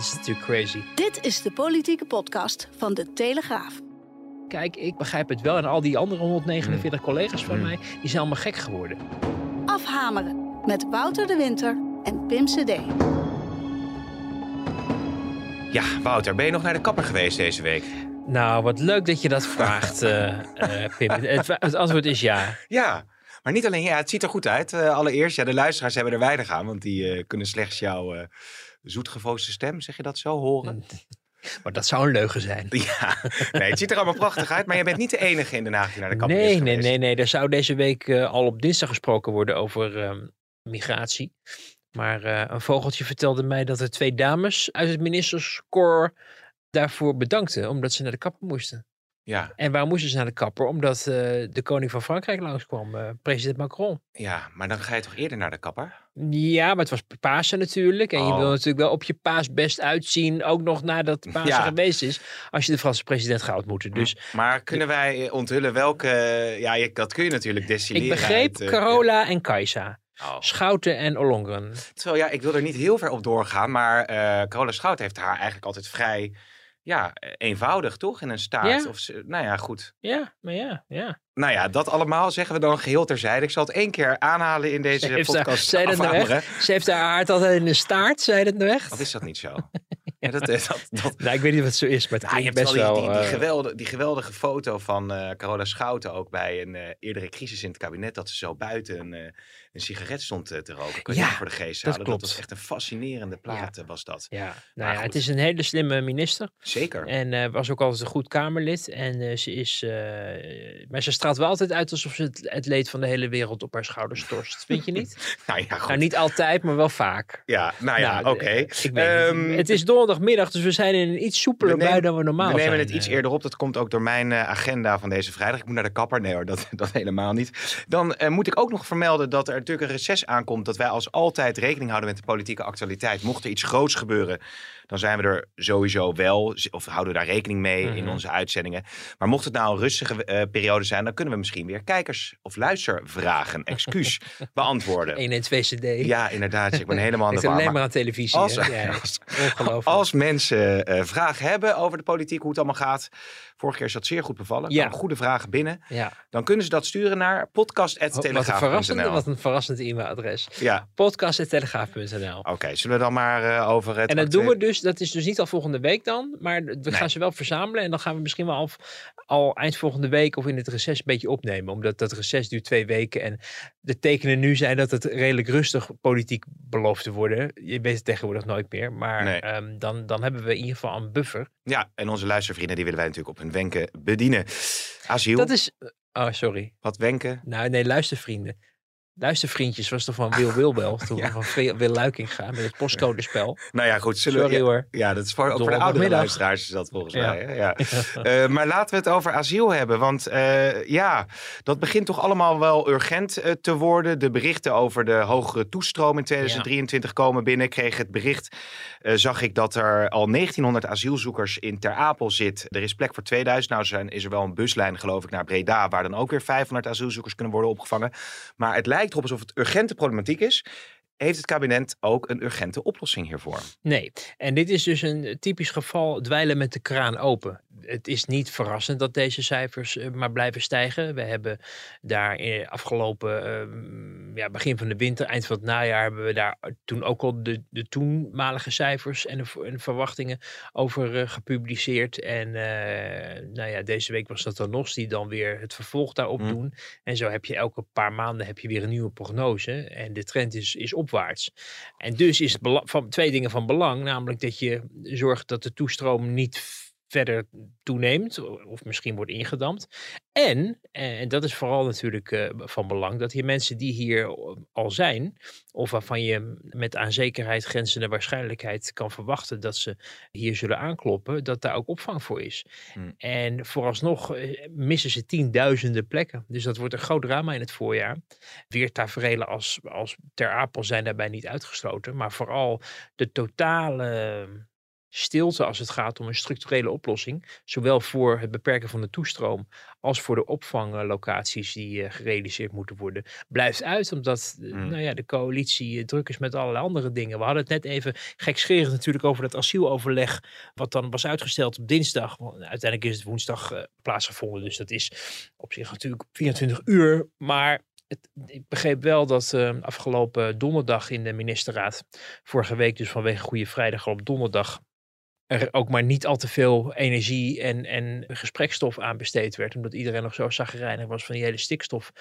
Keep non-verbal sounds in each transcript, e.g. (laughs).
Is natuurlijk crazy. Dit is de politieke podcast van De Telegraaf. Kijk, ik begrijp het wel. En al die andere 149 collega's van mij, die zijn allemaal gek geworden. Afhameren met Wouter de Winter en Pim CD. Ja, Wouter, ben je nog naar de kapper geweest deze week? Nou, wat leuk dat je dat (laughs) vraagt, eh, eh, Pim. Het, het antwoord is ja. Ja, maar niet alleen ja, het ziet er goed uit. Eh, allereerst, ja, de luisteraars hebben er weinig aan, want die eh, kunnen slechts jouw uh, zoetgevoosde stem, zeg je dat zo, horen. (laughs) Maar dat zou een leugen zijn. (laughs) Ja, nee, het ziet er allemaal prachtig uit, maar je bent niet de enige in Den Haag die naar de kapper is Nee, geweest. nee, nee, nee. Er zou deze week eh, al op dinsdag gesproken worden over ehm, migratie. Maar eh, een vogeltje vertelde mij dat er twee dames uit het ministerskorps daarvoor bedankten, omdat ze naar de kapper moesten. Ja, En waarom moesten ze naar de kapper? Omdat eh, de koning van Frankrijk langskwam, president Macron. ja, maar dan ga je toch eerder naar de kapper? Ja, maar het was Pasen natuurlijk. En je Oh. wil natuurlijk wel op je paas best uitzien, ook nog nadat Pasen Ja. geweest is, als je de Franse president gaat ontmoeten. Dus Maar kunnen wij onthullen welke... Ja, je, dat kun je natuurlijk ik destilleren begreep uit, eh, Carola en Kajsa. Oh. Schouten en Ollongren. Terwijl ja, ik wil er niet heel ver op doorgaan, maar eh Carola Schout heeft haar eigenlijk altijd vrij ja, eh, eenvoudig, toch? In een staart. Ja. Of, nou ja, goed. Ja, maar ja, ja. Nou ja, dat allemaal zeggen we dan geheel terzijde. Ik zal het één keer aanhalen in deze heeft, podcast. zei dat nou? Ze heeft haar haard altijd in de staart, zei dat nou echt? Wat is dat niet zo? (laughs) ja, dat, eh, dat, dat, Nou, ik weet niet wat het zo is, maar het Nou, je hebt wel best die, wel... die, die, eh, geweldige, die geweldige foto van eh, Carola Schouten ook bij een eerdere crisis in het kabinet. Dat ze zo buiten een, een sigaret stond eh, te roken. Kun je Ja, voor de geest dat halen? klopt. Dat was echt een fascinerende plaat eh, was dat. ja, nou ja, het is een hele slimme minister. Zeker. En eh, was ook altijd een goed Kamerlid. En ze is. maar ze straalt wel altijd uit alsof ze het, het leed van de hele wereld op haar schouders torst. Vind je niet? (laughs) nou ja, goed. nou, niet altijd, maar wel vaak. Ja, nou ja, Nou, oké. weet Ehm. Het is donderdagmiddag, dus we zijn in een iets soepeler nemen- bui dan we normaal We nemen zijn. het iets eerder op. Dat komt ook door mijn agenda van deze vrijdag. Ik moet naar de kapper. Nee hoor, dat, (laughs) dat helemaal niet. Dan moet ik ook nog vermelden dat er natuurlijk een reces aankomt. Dat wij als altijd rekening houden met de politieke actualiteit. Mocht er iets groots gebeuren, dan zijn we er sowieso wel. Of houden we daar rekening mee in Mhm. onze uitzendingen. Maar mocht het nou een rustige eh, periode zijn, dan kunnen we misschien weer kijkers- of luistervragen, (laughs) excuus, beantwoorden. 1 en 2 CD. Ja, inderdaad. Ik ben helemaal aan de alleen Maar- maar aan televisie. als? Ja, (laughs) als, als mensen eh, vragen hebben over de politiek, hoe het allemaal gaat. Vorige keer is dat zeer goed bevallen. Ja. Goede vragen binnen. ja. Dan kunnen ze dat sturen naar Wat een, verrassend, podcast.telegraaf.nl. wat een verrassend e-mailadres. Ja, Podcast.telegraaf.nl oké. Zullen we dan maar eh, over het... En dat doen we actuele- dus, dat is dus niet al volgende week dan, maar we gaan ze wel verzamelen en dan gaan we misschien wel al, al eind volgende week of in het reces een beetje opnemen. Omdat dat reces duurt twee weken en de tekenen nu zijn dat het redelijk rustig politiek belooft te worden. Je weet het tegenwoordig nooit meer, maar Nee. ehm, dan, dan hebben we in ieder geval een buffer. Ja, en onze luistervrienden die willen wij natuurlijk op hun wenken bedienen. Asiel, Dat is, oh sorry, wat wenken? nou nee, luistervrienden. Luistervriendjes was toch van Wil Wilbel, (laughs) toen Ja. van Wil Wil Luikinga met het postcodespel. (laughs) Nou ja, goed. Zullen Sorry we, hoor. Ja, dat is voor, ook voor de oudere luisteraars is dat volgens Ja. mij. Hè? Ja. (laughs) Eh, maar laten we het over asiel hebben. Want eh, ja, dat begint toch allemaal wel urgent eh, te worden. De berichten over de hogere toestroom in 2023 komen binnen. Ik kreeg het bericht, zag ik dat er al 1900 asielzoekers in Ter Apel zit. Er is plek voor 2000. Nou zijn, is er wel een buslijn geloof ik naar Breda... waar dan ook weer 500 asielzoekers kunnen worden opgevangen. Maar het lijkt erop alsof het urgente problematiek is. Heeft het kabinet ook een urgente oplossing hiervoor? Nee, en dit is dus een typisch geval dweilen met de kraan open. Het is niet verrassend dat deze cijfers eh, maar blijven stijgen. We hebben daar in afgelopen ehm, ja, begin van de winter, eind van het najaar, hebben we daar toen ook al de, de toenmalige cijfers en de, en de verwachtingen over eh, gepubliceerd. En eh, nou ja, deze week was dat dan nog die dan weer het vervolg daarop Hm. doen. En zo heb je elke paar maanden heb je weer een nieuwe prognose. En de trend is, is En dus is het van, twee dingen van belang. Namelijk dat je zorgt dat de toestroom niet verder toeneemt of misschien wordt ingedampt. En, en dat is vooral natuurlijk uh, van belang, dat hier mensen die hier al zijn, of waarvan je met aan zekerheid grenzende waarschijnlijkheid kan verwachten dat ze hier zullen aankloppen, dat daar ook opvang voor is. Hmm. En vooralsnog uh, missen ze tienduizenden plekken. Dus dat wordt een groot drama in het voorjaar. Weer tafereelen als, als Ter Apel zijn daarbij niet uitgesloten, maar vooral de totale stilte als het gaat om een structurele oplossing. Zowel voor het beperken van de toestroom als voor de opvanglocaties die uh, gerealiseerd moeten worden. Blijft uit omdat uh, nou ja, de coalitie uh, druk is met allerlei andere dingen. We hadden het net even gekscherend natuurlijk over dat asieloverleg. Wat dan was uitgesteld op dinsdag. Uiteindelijk is het woensdag plaatsgevonden. Dus dat is op zich natuurlijk 24 uur. Maar het, ik begreep wel dat afgelopen donderdag in de ministerraad, vorige week dus vanwege Goede Vrijdag op donderdag, er ook maar niet al te veel energie en, en gesprekstof aan besteed werd. Omdat iedereen nog zo zagrijnig was van die hele stikstof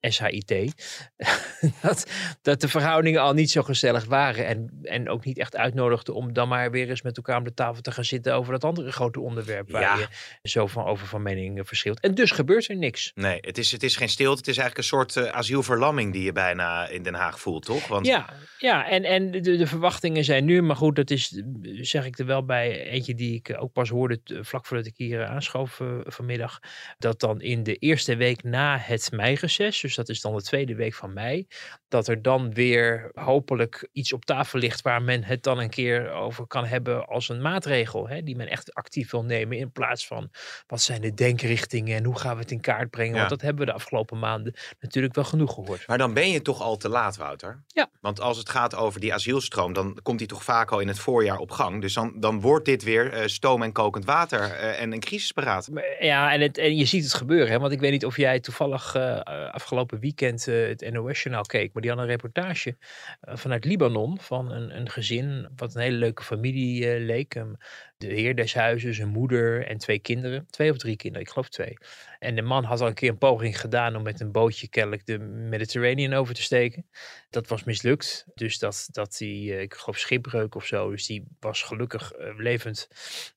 SHIT. (laughs) dat, dat de verhoudingen al niet zo gezellig waren. En, en ook niet echt uitnodigde om dan maar weer eens met elkaar aan de tafel te gaan zitten over dat andere grote onderwerp. Waar je zo van over van mening verschilt. En dus gebeurt er niks. Nee, het is, het is geen stilte. Het is eigenlijk een soort uh, asielverlamming die je bijna in Den Haag voelt, toch? Want... Ja, ja, en, en de, de verwachtingen zijn nu, maar goed, dat is, zeg ik er wel bij eentje die ik ook pas hoorde vlak voordat ik hier eh, aanschoof uh, vanmiddag. Dat dan in de eerste week na het meireces, dus dat is dan de tweede week van mei, dat er dan weer hopelijk iets op tafel ligt waar men het dan een keer over kan hebben als een maatregel. Hè, die men echt actief wil nemen in plaats van wat zijn de denkrichtingen en hoe gaan we het in kaart brengen. Want dat hebben we de afgelopen maanden natuurlijk wel genoeg gehoord. Maar dan ben je toch al te laat, Wouter? Ja. Want als het gaat over die asielstroom, dan komt die toch vaak al in het voorjaar op gang. Dus dan, dan wordt dit weer uh, stoom en kokend water uh, en een crisisparaat. Ja, en, het, en je ziet het gebeuren. Hè? Want ik weet niet of jij toevallig uh, afgelopen weekend het NOS-journaal keek. Maar die had een reportage vanuit Libanon van een, een gezin wat een hele leuke familie leek. Um, de heer des huizes, zijn moeder en twee kinderen. Twee of drie kinderen, ik geloof twee. En de man had al een keer een poging gedaan om met een bootje kennelijk de Mediterranean over te steken. Dat was mislukt. Dus dat, dat die, ik geloof schipbreuk of zo. Dus die was gelukkig levend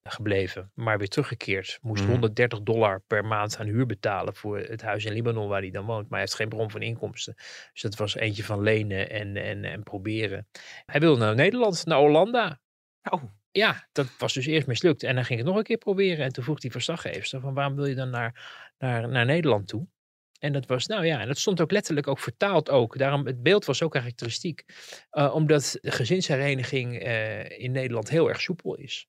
gebleven. Maar weer teruggekeerd. Moest 130 mhm. dollar per maand aan huur betalen voor het huis in Libanon waar hij dan woont. Maar hij heeft geen bron van inkomsten. Dus dat was eentje van lenen en, en, en proberen. Hij wilde naar Nederland, naar Hollanda. Oh. Ja, dat was dus eerst mislukt. En dan ging het nog een keer proberen. En toen vroeg die verslaggever van waarom wil je dan naar, naar, naar Nederland toe? En dat was, nou ja, en dat stond ook letterlijk ook vertaald ook. Daarom, het beeld was ook karakteristiek. Uh, omdat de gezinshereniging uh, in Nederland heel erg soepel is.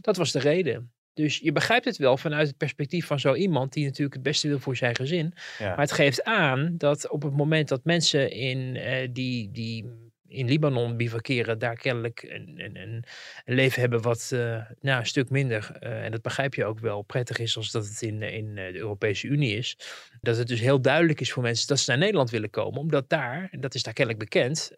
Dat was de reden. Dus je begrijpt het wel vanuit het perspectief van zo iemand die natuurlijk het beste wil voor zijn gezin. Maar het geeft aan dat op het moment dat mensen in uh, die, die in Libanon bivakeren, daar kennelijk een, een, een leven hebben wat uh, nou, een stuk minder, uh, en dat begrijp je ook wel, prettig is als dat het in, in de Europese Unie is. Dat het dus heel duidelijk is voor mensen dat ze naar Nederland willen komen, omdat daar, dat is daar kennelijk bekend,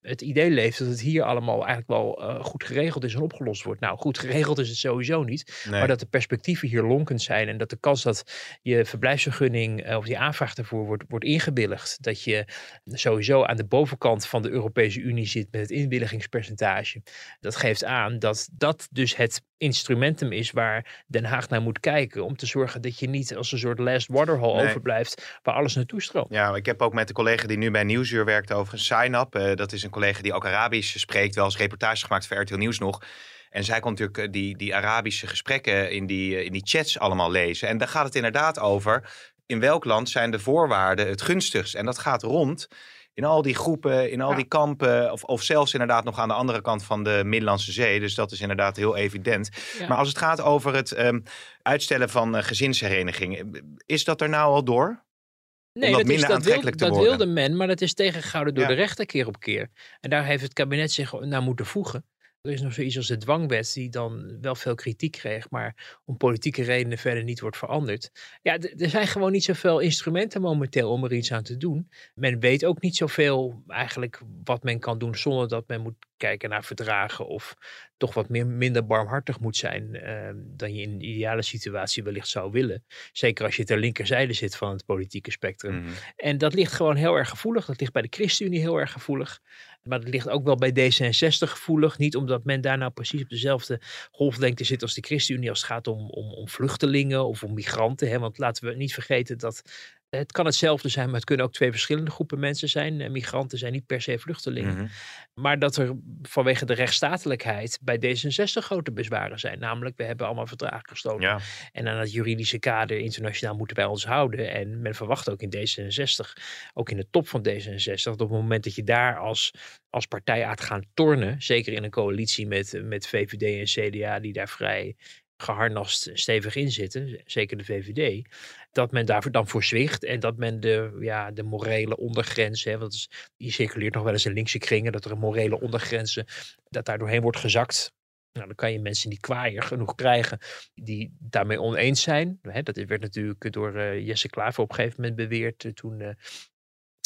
het idee leeft dat het hier allemaal eigenlijk wel uh, goed geregeld is en opgelost wordt. Nou, goed geregeld is het sowieso niet. Nee. Maar dat de perspectieven hier lonkend zijn en dat de kans dat je verblijfsvergunning uh, of die aanvraag daarvoor wordt, wordt ingebilligd. Dat je sowieso aan de bovenkant van de Europese Unie zit met het inwilligingspercentage. Dat geeft aan dat dat dus het instrumentum is waar Den Haag naar moet kijken. Om te zorgen dat je niet als een soort last waterhole nee. overblijft waar alles naartoe stroomt. Ja, ik heb ook met de collega die nu bij Nieuwsuur werkt over een sign-up. Uh, dat is een collega die ook Arabisch spreekt, wel eens reportages gemaakt voor RTL Nieuws nog. En zij kon natuurlijk eh, die, die Arabische gesprekken in die, eh, in die chats allemaal lezen. En daar gaat het inderdaad over. In welk land zijn de voorwaarden het gunstigst? En dat gaat rond in al die groepen, in al ja. die kampen, of, of zelfs inderdaad nog aan de andere kant van de Middellandse Zee. Dus dat is inderdaad heel evident. Ja. Maar als het gaat over het um, uitstellen van uh, gezinshereniging, is dat er nou al door? Nee, dat, is, dat, wil, dat wilde men, maar dat is tegengehouden door ja. de rechter keer op keer. En daar heeft het kabinet zich naar moeten voegen. Er is nog zoiets als de dwangwet, die dan wel veel kritiek kreeg, maar om politieke redenen verder niet wordt veranderd. Ja, er zijn gewoon niet zoveel instrumenten momenteel om er iets aan te doen. Men weet ook niet zoveel eigenlijk wat men kan doen zonder dat men moet kijken naar verdragen of toch wat meer, minder barmhartig moet zijn uh, dan je in een ideale situatie wellicht zou willen. Zeker als je ter linkerzijde zit van het politieke spectrum. Mm -hmm. En dat ligt gewoon heel erg gevoelig. Dat ligt bij de ChristenUnie heel erg gevoelig. Maar dat ligt ook wel bij D66 gevoelig. Niet omdat men daar nou precies op dezelfde golflengte zit als de ChristenUnie als het gaat om, om, om vluchtelingen of om migranten. Hè? Want laten we niet vergeten dat het kan hetzelfde zijn, maar het kunnen ook twee verschillende groepen mensen zijn. Migranten zijn niet per se vluchtelingen. Mhm. Maar dat er vanwege de rechtsstatelijkheid bij D66 grote bezwaren zijn. Namelijk, we hebben allemaal verdragen gestoten. En aan het juridische kader internationaal moeten wij ons houden. En men verwacht ook in D66, ook in de top van D66, dat op het moment dat je daar als, als partij gaat gaan tornen, zeker in een coalitie met, met VVD en CDA, die daar vrij geharnast stevig in zitten, zeker de VVD, dat men daarvoor dan voor zwicht en dat men de, ja, de morele ondergrens, hè, want is, die circuleert nog wel eens in linkse kringen, dat er een morele ondergrenzen, dat daar doorheen wordt gezakt. Nou, dan kan je mensen die kwaaier genoeg krijgen, die daarmee oneens zijn. Hè, dat werd natuurlijk door uh, Jesse Klaver op een gegeven moment beweerd uh, toen uh,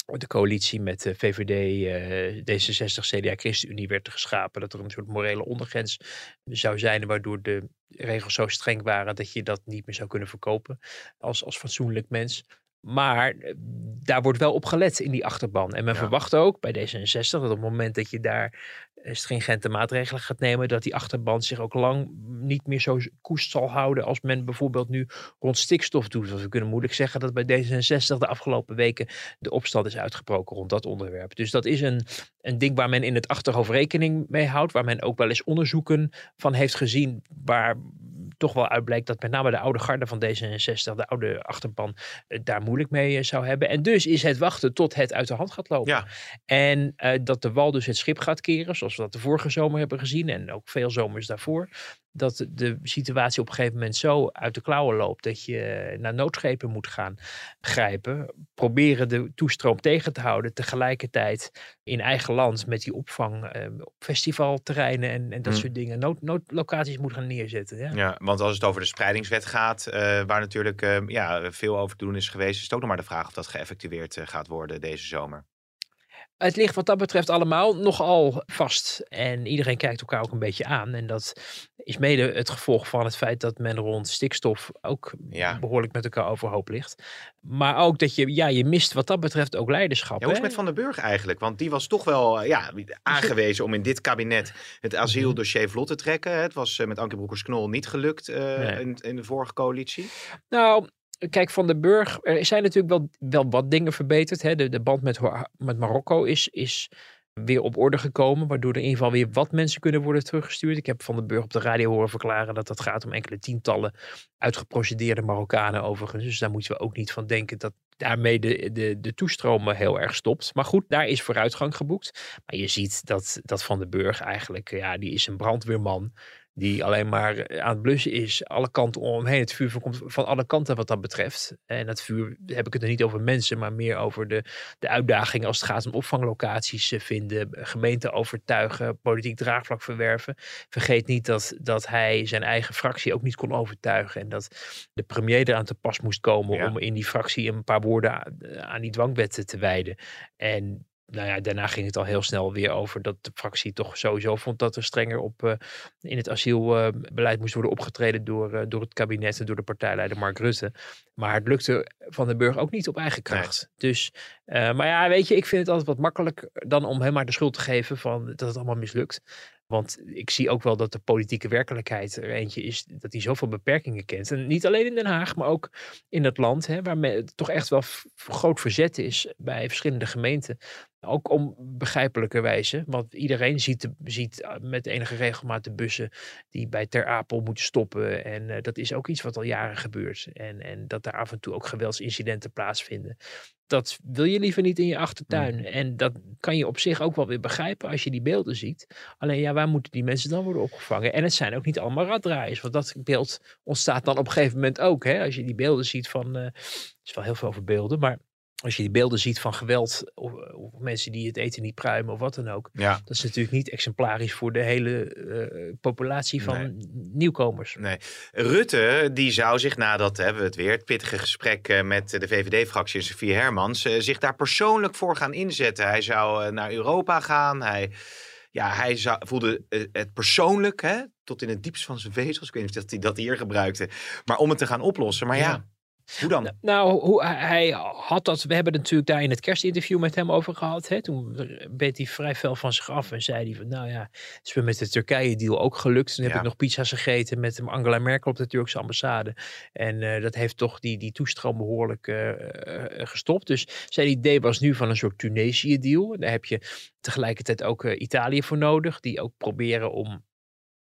de coalitie met de VVD, uh, D66, CDA, ChristenUnie werd geschapen. Dat er een soort morele ondergrens zou zijn, waardoor de regels zo streng waren dat je dat niet meer zou kunnen verkopen als, als fatsoenlijk mens. Maar eh, daar wordt wel op gelet in die achterban. En men verwacht ook bij D66 dat op het moment dat je daar eh, stringente maatregelen gaat nemen, dat die achterban zich ook lang niet meer zo koest zal houden als men bijvoorbeeld nu rond stikstof doet. Want we kunnen moeilijk zeggen dat bij D66 de afgelopen weken de opstand is uitgebroken rond dat onderwerp. Dus dat is een, een ding waar men in het achterhoofd rekening mee houdt, waar men ook wel eens onderzoeken van heeft gezien, waar toch wel uitblijkt dat met name de oude garde van D66, de oude achterban, eh, daar moeilijk mee eh, zou hebben. En dus is het wachten tot het uit de hand gaat lopen. Ja. En dat de wal dus het schip gaat keren, zoals we dat de vorige zomer hebben gezien en ook veel zomers daarvoor. Dat de situatie op een gegeven moment zo uit de klauwen loopt dat je naar noodschepen moet gaan grijpen. Proberen de toestroom tegen te houden. Tegelijkertijd in eigen land met die opvang eh, op festivalterreinen en, en dat hm. soort dingen. Nood, noodlocaties moet gaan neerzetten. Ja. ja, want als het over de spreidingswet gaat, uh, waar natuurlijk uh, ja, veel over te doen is geweest, is het ook nog maar de vraag of dat geëffectueerd gaat worden deze zomer. Het ligt wat dat betreft allemaal nogal vast. En iedereen kijkt elkaar ook een beetje aan. En dat is mede het gevolg van het feit dat men rond stikstof ook behoorlijk met elkaar overhoop ligt. Maar ook dat je, ja, je mist wat dat betreft ook leiderschap. Ja, hoe is het met Van der Burg eigenlijk? Want die was toch wel eh, ja, aangewezen om in dit kabinet het asieldossier vlot te trekken. Het was eh, met Anke Broekers-Knol niet gelukt uh, in, in de vorige coalitie. Nou, kijk, Van de Burg, er zijn natuurlijk wel, wel wat dingen verbeterd. Hè. De, de band met, met Marokko is, is weer op orde gekomen, waardoor er in ieder geval weer wat mensen kunnen worden teruggestuurd. Ik heb Van den Burg op de radio horen verklaren dat dat gaat om enkele tientallen uitgeprocedeerde Marokkanen overigens. Dus daar moeten we ook niet van denken dat daarmee de, de, de toestromen heel erg stopt. Maar goed, daar is vooruitgang geboekt. Maar je ziet dat, dat Van den Burg eigenlijk, ja, die is een brandweerman die alleen maar eh, aan het blussen is, alle kanten omheen. Het vuur komt van alle kanten wat dat betreft. En dat vuur heb ik het er niet over mensen, maar meer over de, de uitdagingen als het gaat om opvanglocaties eh, vinden, gemeenten overtuigen, politiek draagvlak verwerven. Vergeet niet dat, dat hij zijn eigen fractie ook niet kon overtuigen en dat de premier eraan te pas moest komen om in die fractie een paar woorden aan die dwangwetten te wijden. En nou ja, daarna ging het al heel snel weer over dat de fractie toch sowieso vond dat er strenger op uh, in het asielbeleid uh, moest worden opgetreden door, uh, door het kabinet en door de partijleider Mark Rutte. Maar het lukte Van den Burg ook niet op eigen kracht. Dus, eh, maar ja, weet je, ik vind het altijd wat makkelijk dan om hem maar de schuld te geven van dat het allemaal mislukt. Want ik zie ook wel dat de politieke werkelijkheid er eentje is dat hij zoveel beperkingen kent. En niet alleen in Den Haag, maar ook in het land, hè, waar toch echt wel groot verzet is bij verschillende gemeenten. Ook om begrijpelijke wijze. Want iedereen ziet, ziet eh, met enige regelmaat de bussen die bij Ter Apel moeten stoppen. En uh, dat is ook iets wat al jaren gebeurt. En, en dat daar af en toe ook geweldsincidenten plaatsvinden dat wil je liever niet in je achtertuin. Mm. En dat kan je op zich ook wel weer begrijpen als je die beelden ziet. Alleen ja, waar moeten die mensen dan worden opgevangen? En het zijn ook niet allemaal raddraaiers. Want dat beeld ontstaat dan op een gegeven moment ook. Hè? Als je die beelden ziet van... Uh, is wel heel veel over beelden, maar als je die beelden ziet van geweld of, of, mensen die het eten niet pruimen of wat dan ook. Ja. Dat is natuurlijk niet exemplarisch voor de hele uh, populatie van nieuwkomers. Nee. Rutte die zou zich nadat, hebben we het weer, het pittige gesprek eh, met de VVD-fractie en Sofie Hermans, uh, zich daar persoonlijk voor gaan inzetten. Hij zou naar Europa gaan. Hij, ja, hij zou, voelde het persoonlijk, hè, tot in het diepst van zijn vezels. Ik weet niet of hij dat hier gebruikte. Maar om het te gaan oplossen. Maar ja Hoe dan? Nou, hoe, hij had dat. We hebben het natuurlijk daar in het kerstinterview met hem over gehad. Hè? Toen beet hij vrij fel van zich af en zei hij van, nou ja, het is me met de Turkije-deal ook gelukt. Toen heb Ja. ik nog pizza's gegeten met hem, Angela Merkel op de Turkse ambassade. En eh, dat heeft toch die, die toestroom behoorlijk eh, eh, gestopt. Dus zijn idee was nu van een soort Tunesië-deal. En Daar heb je tegelijkertijd ook Italië voor nodig, die ook proberen om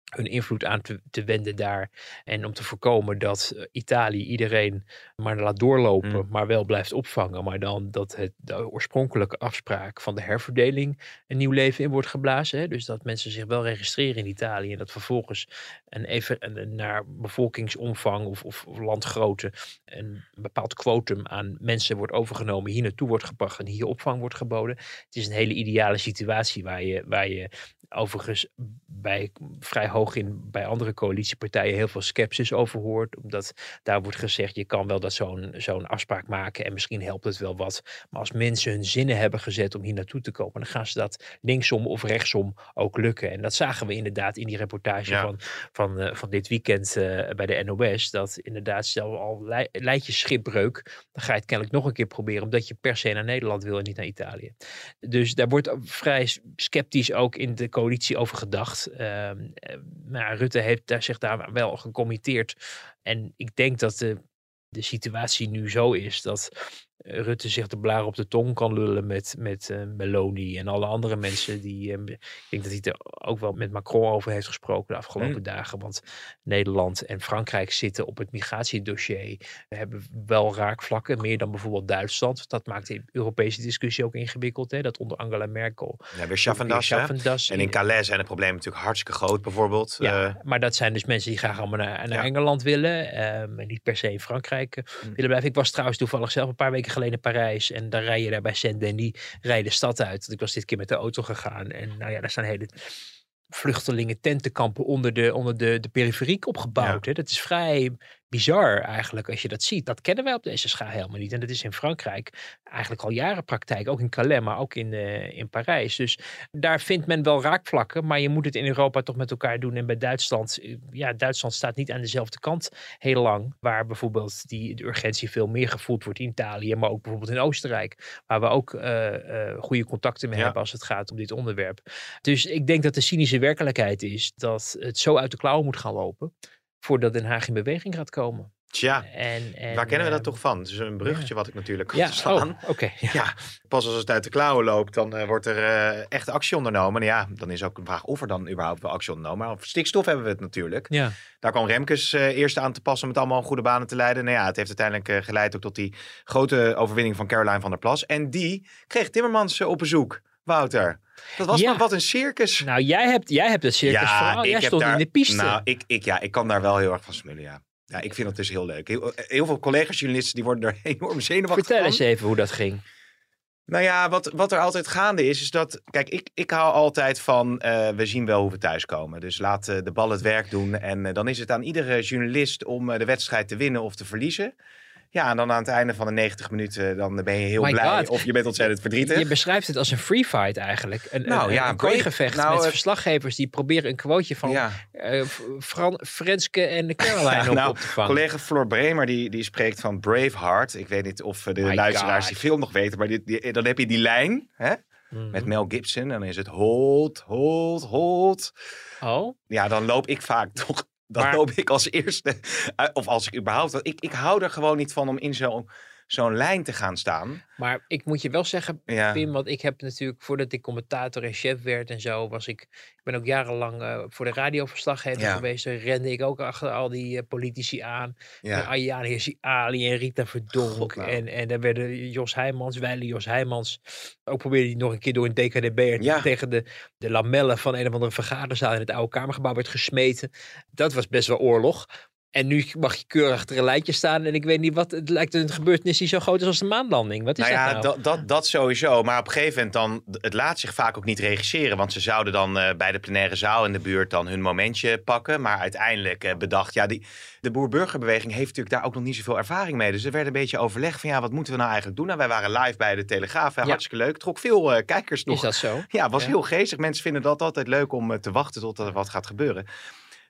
hun invloed aan te, te wenden daar. En om te voorkomen dat eh, Italië iedereen maar laat doorlopen, Mm. maar wel blijft opvangen. Maar dan dat het, de oorspronkelijke afspraak van de herverdeling een nieuw leven in wordt geblazen. Hè? Dus dat mensen zich wel registreren in Italië en dat vervolgens een even een, naar bevolkingsomvang of, of, of landgrootte een bepaald quotum aan mensen wordt overgenomen, hier naartoe wordt gebracht en hier opvang wordt geboden. Het is een hele ideale situatie waar je, waar je overigens bij vrij hoog in bij andere coalitiepartijen heel veel sceptisch over hoort. Omdat daar wordt gezegd, je kan wel dat zo'n zo'n afspraak maken en misschien helpt het wel wat. Maar als mensen hun zinnen hebben gezet om hier naartoe te komen, dan gaan ze dat linksom of rechtsom ook lukken. En dat zagen we inderdaad in die reportage Ja. van, van, eh, van dit weekend eh, bij de NOS. Dat inderdaad, stel al lei- leidt je schipbreuk, dan ga je het kennelijk nog een keer proberen, omdat je per se naar Nederland wil en niet naar Italië. Dus daar wordt vrij sceptisch ook in de coalitie over gedacht. Ehm, eh, maar Rutte heeft daar, zich daar wel gecommitteerd. En ik denk dat de, de situatie nu zo is dat Rutte zich de blaar op de tong kan lullen met, met eh, Meloni en alle andere mensen. Die, eh, ik denk dat hij er ook wel met Macron over heeft gesproken de afgelopen dagen. Want Nederland en Frankrijk zitten op het migratiedossier. We hebben wel raakvlakken, meer dan bijvoorbeeld Duitsland. Dat maakt de Europese discussie ook ingewikkeld. Hè? Dat onder Angela Merkel. Ja, weer Schaffendas, En in Calais zijn de problemen natuurlijk hartstikke groot, bijvoorbeeld. Ja, Eh, maar dat zijn dus mensen die graag allemaal naar, naar Ja. Engeland willen. ehm, en niet per se in Frankrijk eh, Mm. willen blijven. Ik was trouwens toevallig zelf een paar weken geleden in Parijs. En dan rij je daar bij Saint-Denis, rij je de stad uit. Ik was dit keer met de auto gegaan. En nou ja, daar staan hele vluchtelingen tentenkampen onder de, onder de, de periferiek opgebouwd. Hè? Dat is vrij bizar eigenlijk als je dat ziet. Dat kennen wij op deze schaal helemaal niet. En dat is in Frankrijk eigenlijk al jaren praktijk. Ook in Calais, maar ook in, eh, in Parijs. Dus daar vindt men wel raakvlakken. Maar je moet het in Europa toch met elkaar doen. En bij Duitsland, eh, ja, Duitsland staat niet aan dezelfde kant heel lang. Waar bijvoorbeeld die, de urgentie veel meer gevoeld wordt in Italië. Maar ook bijvoorbeeld in Oostenrijk. Waar we ook eh, goede contacten mee Ja. hebben als het gaat om dit onderwerp. Dus ik denk dat de cynische werkelijkheid is dat het zo uit de klauwen moet gaan lopen. Voordat Den Haag in beweging gaat komen. tja, En, en, waar kennen we dat ehm, toch van? Het is een bruggetje wat ik natuurlijk kan Ja, slaan. oh, oké. ja. Ja, pas als het uit de klauwen loopt, dan eh, wordt er eh, echt actie ondernomen. En ja, dan is ook een vraag of er dan überhaupt wel actie ondernomen. Maar over stikstof hebben we het natuurlijk. Ja. Daar kwam Remkes eh, eerst aan te passen om het allemaal goede banen te leiden. Nou ja, het heeft uiteindelijk geleid ook tot die grote overwinning van Caroline van der Plas. En die kreeg Timmermans op bezoek, Wouter. Dat was Ja. maar wat een circus. Nou, jij hebt, jij hebt het circus vooral. Jij stond in de piste. Nou, ik, ik, ja, ik kan daar wel heel erg van smullen, ja. Ja, ik vind dat dus heel leuk. Heel, heel veel collega-journalisten die worden er (laughs) enorm zenuwachtig Vertel van. eens even hoe dat ging. Nou ja, wat, wat er altijd gaande is, is dat... Kijk, ik, ik hou altijd van, eh, we zien wel hoe we thuiskomen. Dus laat eh, de bal het werk doen. En eh, dan is het aan iedere journalist om de wedstrijd te winnen of te verliezen. Ja, en dan aan het einde van de 90 minuten, dan ben je heel My blij. God. Of je bent ontzettend verdrietig. Je beschrijft het als een free fight eigenlijk. Een, Nou een, ja, een kooigevecht nou, met verslaggevers die proberen een quoteje van ja. eh, F- Fran, Frenske en Caroline (laughs) Ja, op, nou, op te vangen. Collega Floor Bremer die, die spreekt van Braveheart. Ik weet niet of eh, de My luisteraars God. die film nog weten, maar die, die- dan heb je die lijn hè, Mhm. met Mel Gibson. En dan is het hold, hold, hold. Oh, Ja, dan loop ik vaak (laughs) toch. Dan Maar- loop ik als eerste. eh, Of als ik überhaupt. Ik, ik hou er gewoon niet van om in zo'n zo'n lijn te gaan staan. maar ik moet je wel zeggen, Ja. Pim, want ik heb natuurlijk, voordat ik commentator en chef werd en zo, was ik, ik ben ook jarenlang eh, voor de radioverslaggever Ja. geweest. Daar rende ik ook achter al die eh, politici aan. Ja. Ayaan Hirsi Ali en Rita Verdonk. God, nou. En, en daar werden Jos Heijmans, Weile Jos Heijmans. Ook probeerde hij nog een keer door een DKDB Ja. tegen de, de lamellen van een of andere vergaderzaal in het oude Kamergebouw werd gesmeten. Dat was best wel oorlog. En nu mag je keurig achter een lijntje staan. En ik weet niet wat. Het lijkt een gebeurtenis die zo groot is als de maanlanding. Wat is Nou ja, dat nou? dat, dat, dat sowieso. Maar op een gegeven moment dan, het laat zich vaak ook niet regisseren. Want ze zouden dan eh, bij de plenaire zaal in de buurt dan hun momentje pakken. Maar uiteindelijk eh, bedacht, ja, die, de boer-burgerbeweging heeft natuurlijk daar ook nog niet zoveel ervaring mee. Dus er werd een beetje overleg van, ja, wat moeten we nou eigenlijk doen? Nou, wij waren live bij de Telegraaf. hè, Ja. Hartstikke leuk. Trok veel eh, kijkers nog. Is dat zo? (laughs) Ja, was Ja. heel geestig. Mensen vinden dat altijd leuk om te wachten tot er wat gaat gebeuren.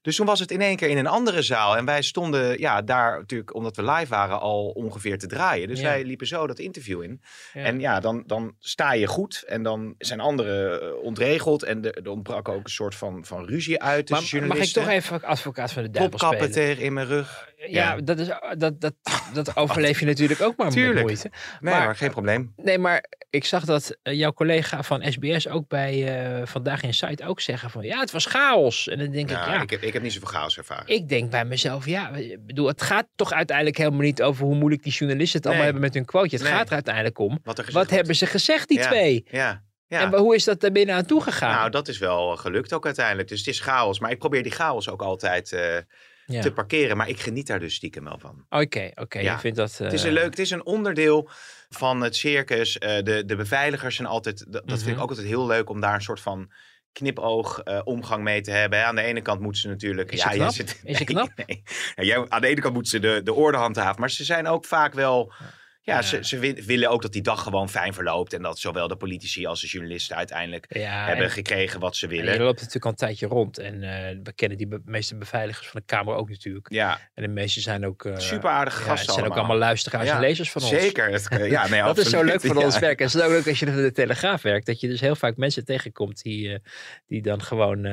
Dus toen was het in één keer in een andere zaal. En wij stonden ja, daar natuurlijk, omdat we live waren, al ongeveer te draaien. Dus Ja. wij liepen zo dat interview in. Ja. En ja, dan, dan sta je goed. En dan zijn anderen eh, ontregeld. En er ontbrak ook een soort van, van ruzie uit Maar mag ik toch even advocaat van de duivel spelen? tegen in mijn rug. Ja, Ja. dat, is, dat, dat, dat (laughs) overleef je natuurlijk ook maar met Tuurlijk. moeite. Nee, Maar- maar, geen probleem. Nee, maar ik zag dat eh, jouw collega van SBS ook bij eh, Vandaag in Site ook zeggen van ja, het was chaos. En dan denk ik, Ja, ja, ik, heb, ik heb niet zoveel chaos ervaren. ik denk bij mezelf, ja, bedoel, het gaat toch uiteindelijk helemaal niet over hoe moeilijk die journalisten het allemaal hebben met hun quoteje. Het Nee. gaat er uiteindelijk om. Wat, er Wat hebben ze gezegd, die Ja. twee? Ja, ja. En hoe is dat daar binnen aan toegegaan? Nou, dat is wel eh, gelukt ook uiteindelijk. Dus het is chaos. Maar ik probeer die chaos ook altijd eh, ja. te parkeren. Maar ik geniet daar dus stiekem wel van. Oké, oké. Ja. Je vindt dat... Het is eh, een leuk, het is een onderdeel van het circus. De, de beveiligers zijn altijd, dat, vind Mhm. ik ook altijd heel leuk om daar een soort van knipoog eh, omgang mee te hebben. hè. Aan de ene kant moeten ze natuurlijk... Is jij knap? zit- Is (laughs) nee, knap? nee. Ja, jij- aan de ene kant moeten ze de, de orde handhaven. Maar ze zijn ook vaak wel... Ja, Ja. Ze, ze wi- willen ook dat die dag gewoon fijn verloopt. En dat zowel de politici als de journalisten uiteindelijk ja, hebben en- gekregen wat ze en willen. je loopt natuurlijk al een tijdje rond. En eh, we kennen die be- meeste beveiligers van de Kamer ook natuurlijk. Ja, En de meeste zijn ook... eh, super aardige gasten het zijn ook allemaal luisteraars en lezers van ons. Zeker. Het, eh, ja, nee, (laughs) dat is zo leuk van ons werk. En het is ook leuk als je voor de Telegraaf werkt. Dat je dus heel vaak mensen tegenkomt die, die dan gewoon,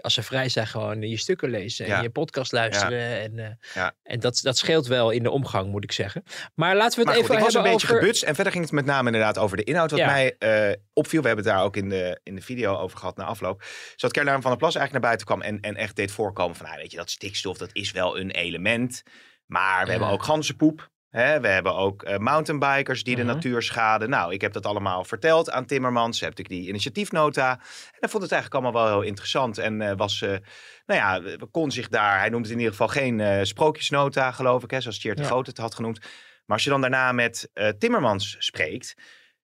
als ze vrij zijn, gewoon je stukken lezen. En je podcast luisteren. En, en dat, dat scheelt wel in de omgang, moet ik zeggen. Maar laten we het Maar goed, ik was een beetje over... gebutst. En verder ging het met name inderdaad over de inhoud. Wat Ja. mij eh, opviel, we hebben het daar ook in de, in de video over gehad na afloop. Is dat Caroline van der Plas eigenlijk naar buiten kwam en, en echt deed voorkomen van, ah, weet je, dat stikstof, dat is wel een element. Maar we Ja. hebben ook ganzenpoep. Hè? We hebben ook eh, mountainbikers die Mhm. de natuur schaden. Nou, ik heb dat allemaal verteld aan Timmermans. Heb ik die initiatiefnota. En hij vond het eigenlijk allemaal wel heel interessant. En eh, was, nou ja, kon zich daar, hij noemde het in ieder geval geen sprookjesnota, geloof ik, hè, zoals Tjeerd de Ja. Groot het had genoemd. Maar als je dan daarna met eh, Timmermans spreekt,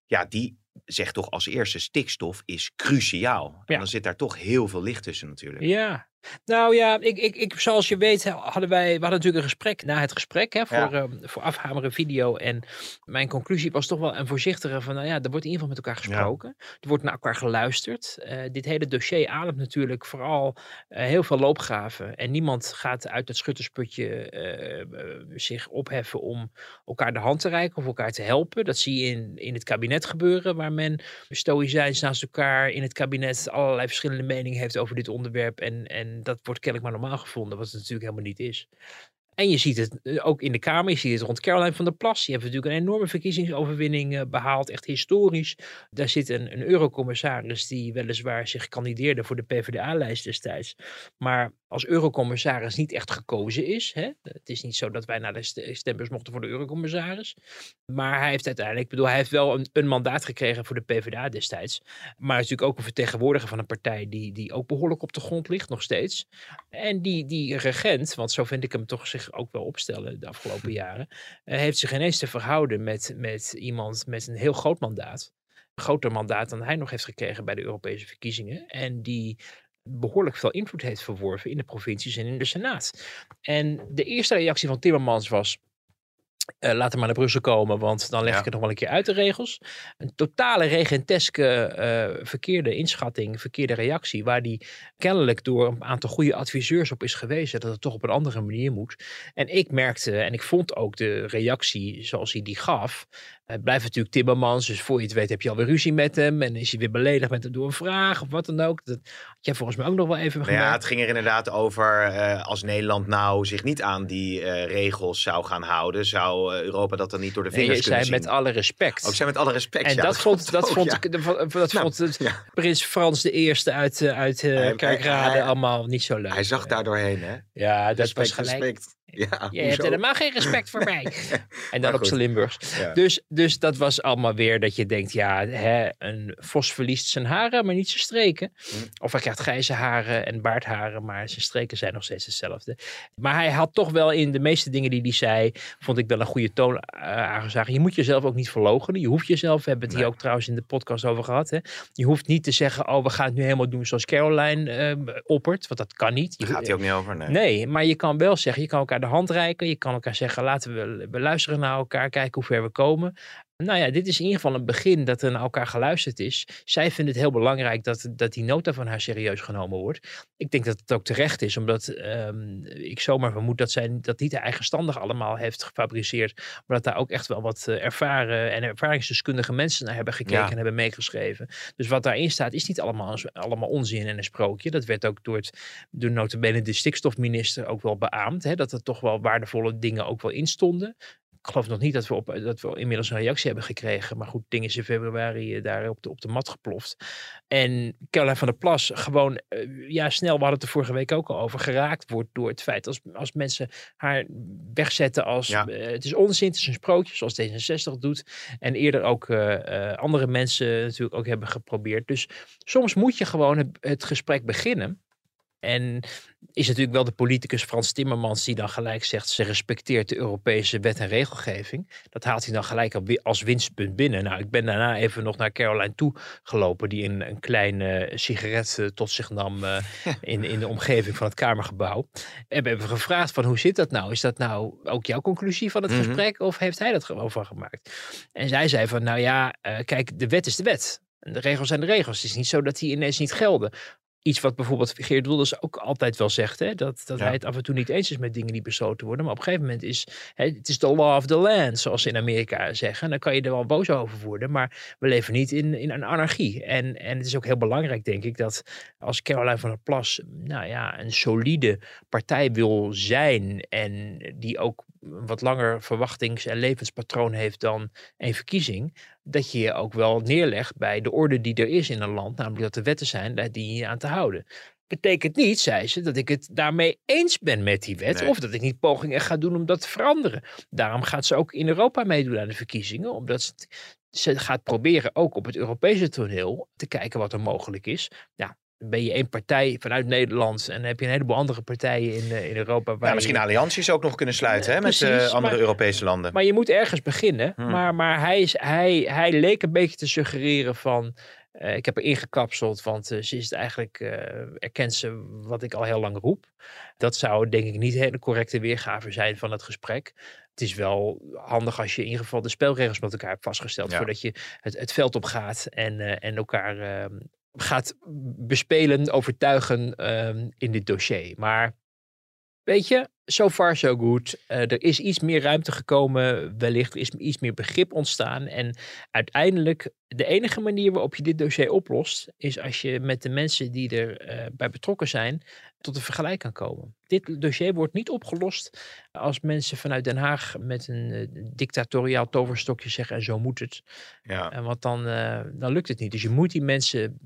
ja, die zegt toch als eerste stikstof is cruciaal. En Ja. dan zit daar toch heel veel licht tussen natuurlijk. Ja, nou ja, ik, ik, ik, zoals je weet hadden wij, we hadden natuurlijk een gesprek na het gesprek hè, voor, Ja. ehm, voor afhameren video. En mijn conclusie was toch wel een voorzichtige van, nou ja, er wordt in ieder geval met elkaar gesproken. Er wordt naar elkaar geluisterd. Eh, dit hele dossier ademt natuurlijk vooral eh, heel veel loopgraven. En niemand gaat uit het schuttersputje eh, eh, zich opheffen om elkaar de hand te reiken of elkaar te helpen. Dat zie je in, in het kabinet gebeuren, waar men stoïcijns naast elkaar in het kabinet allerlei verschillende meningen heeft over dit onderwerp. En, en dat wordt kennelijk maar normaal gevonden, wat het natuurlijk helemaal niet is. En je ziet het eh, ook in de Kamer, je ziet het rond Caroline van der Plas. Die heeft natuurlijk een enorme verkiezingsoverwinning eh, behaald, echt historisch. Daar zit een, een eurocommissaris die weliswaar zich kandideerde voor de PvdA-lijst destijds. Maar als eurocommissaris niet echt gekozen is. Hè? Het is niet zo dat wij naar de st- stembus mochten voor de eurocommissaris. Maar hij heeft uiteindelijk, bedoel, hij heeft wel een, een mandaat gekregen voor de PvdA destijds. Maar natuurlijk ook een vertegenwoordiger van een partij die, die ook behoorlijk op de grond ligt, nog steeds. En die, die regent, want zo vind ik hem toch zich ook wel opstellen de afgelopen jaren, eh, heeft zich ineens te verhouden met, met iemand met een heel groot mandaat. Een groter mandaat dan hij nog heeft gekregen bij de Europese verkiezingen. En die behoorlijk veel invloed heeft verworven in de provincies en in de Senaat. En de eerste reactie van Timmermans was. Eh, laat hem maar naar Brussel komen, want dan leg Ja. ik het nog wel een keer uit de regels. Een totale regenteske eh, verkeerde inschatting, verkeerde reactie, waar die kennelijk door een aantal goede adviseurs op is gewezen dat het toch op een andere manier moet. En ik merkte, en ik vond ook de reactie zoals hij die gaf, het blijft natuurlijk Timmermans, dus voor je het weet heb je alweer ruzie met hem en is hij weer beledigd met hem door een vraag of wat dan ook. Dat had jij volgens mij ook nog wel even Nou ja, het ging er inderdaad over eh, als Nederland nou zich niet aan die eh, regels zou gaan houden, zou eh, Europa dat dan niet door de Nee, vingers je kunnen zei zien. met alle respect. Ook zijn met alle respect. en ja, dat, vond, dat ook, vond, ja. ik, dat, Nou, vond het ja. prins Frans de Eerste uit, uit Hij- hij- Kerkrade hij- allemaal niet zo leuk. Hij zag daar doorheen, hè? Ja, dat Respect, was gelijk. respect. Ja, Je hebt helemaal geen respect voor mij. (laughs) En dan op zijn Limburgs. Ja. Dus, dus dat was allemaal weer dat je denkt, ja, hè, een vos verliest zijn haren, maar niet zijn streken. Hm. Of hij krijgt grijze haren en baardharen, maar zijn streken zijn nog steeds hetzelfde. Maar hij had toch wel in de meeste dingen die hij zei, vond ik wel een goede toon eh, aangeslagen. Je moet jezelf ook niet verloochenen. Je hoeft jezelf, we hebben het hier ook trouwens in de podcast over gehad. Hè. Je hoeft niet te zeggen, oh, we gaan het nu helemaal doen zoals Caroline eh, oppert, want dat kan niet. Je Daar gaat hij ook niet over, nee. Nee, maar je kan wel zeggen, je kan elkaar de hand reiken. Je kan elkaar zeggen, laten we, we luisteren naar elkaar, kijken hoe ver we komen. Nou ja, dit is in ieder geval een begin dat er naar elkaar geluisterd is. Zij vindt het heel belangrijk dat, dat die nota van haar serieus genomen wordt. Ik denk dat het ook terecht is, omdat um, ik zomaar vermoed dat zij dat niet eigenstandig allemaal heeft gefabriceerd. Maar dat daar ook echt wel wat uh, ervaren en ervaringsdeskundige mensen naar hebben gekeken en hebben meegeschreven. Dus wat daarin staat is niet allemaal, allemaal onzin en een sprookje. Dat werd ook door, het, door notabene de stikstofminister ook wel beaamd. Hè, dat er toch wel waardevolle dingen ook wel in stonden. Ik geloof nog niet dat we, op, dat we inmiddels een reactie hebben gekregen. Maar goed, dingen is in februari eh, daar op de, op de mat geploft. En Caroline van der Plas gewoon, uh, ja snel, we hadden het er vorige week ook al over, geraakt wordt door het feit als, als mensen haar wegzetten als ja. uh, het is onzin, het is een sprookje zoals D66 doet. En eerder ook andere mensen natuurlijk ook hebben geprobeerd. Dus soms moet je gewoon het, het gesprek beginnen. En is natuurlijk wel de politicus Frans Timmermans die dan gelijk zegt ze respecteert de Europese wet en regelgeving. Dat haalt hij dan gelijk als winstpunt binnen. Nou, ik ben daarna even nog naar Caroline toe gelopen die een, een kleine sigaret uh, tot zich nam uh, (laughs) in, in de omgeving van het Kamergebouw. En we hebben gevraagd van hoe zit dat nou? Is dat nou ook jouw conclusie van het mm -hmm. gesprek of heeft hij dat gewoon van gemaakt? En zij zei van nou ja, uh, kijk de wet is de wet. De regels zijn de regels. Het is niet zo dat die ineens niet gelden iets wat bijvoorbeeld Geert Wilders ook altijd wel zegt. Hè? Dat, dat ja. hij het af en toe niet eens is met dingen die besloten worden. Maar op een gegeven moment is het is de law of the land, zoals ze in Amerika zeggen. En dan kan je er wel boos over worden. Maar we leven niet in, in een anarchie. En, en het is ook heel belangrijk, denk ik, dat als Caroline van der Plas nou ja, een solide partij wil zijn. En die ook wat langer verwachtings- en levenspatroon heeft dan een verkiezing dat je je ook wel neerlegt bij de orde die er is in een land, namelijk dat er wetten zijn, daar die je aan te houden. Betekent niet, zei ze, dat ik het daarmee eens ben met die wet, nee. of dat ik niet pogingen ga doen om dat te veranderen. Daarom gaat ze ook in Europa meedoen aan de verkiezingen, omdat ze, ze gaat proberen ook op het Europese toneel te kijken wat er mogelijk is. Ja, ben je één partij vanuit Nederland en heb je een heleboel andere partijen in, uh, in Europa. Waar ja, misschien je... allianties ook nog kunnen sluiten hè, Precies, met uh, andere maar, Europese landen. Maar je moet ergens beginnen. Hmm. Maar, maar hij, is, hij, hij leek een beetje te suggereren van... Uh, ik heb er ingekapseld, want ze is het eigenlijk, erkent ze wat ik al heel lang roep. Dat zou denk ik niet hele correcte weergave zijn van het gesprek het is wel handig als je in ieder geval de spelregels met elkaar hebt vastgesteld. Ja. Voordat je het, het veld op gaat en, uh, en elkaar uh, gaat bespelen, overtuigen um, in dit dossier. Maar weet je, so far so good. Uh, er is iets meer ruimte gekomen, wellicht is iets meer begrip ontstaan. En uiteindelijk, de enige manier waarop je dit dossier oplost, is als je met de mensen die erbij uh, bij betrokken zijn, tot een vergelijk kan komen. Dit dossier wordt niet opgelost als mensen vanuit Den Haag met een uh, dictatoriaal toverstokje zeggen en zo moet het. Ja. En want dan, dan lukt het niet. Dus je moet die mensen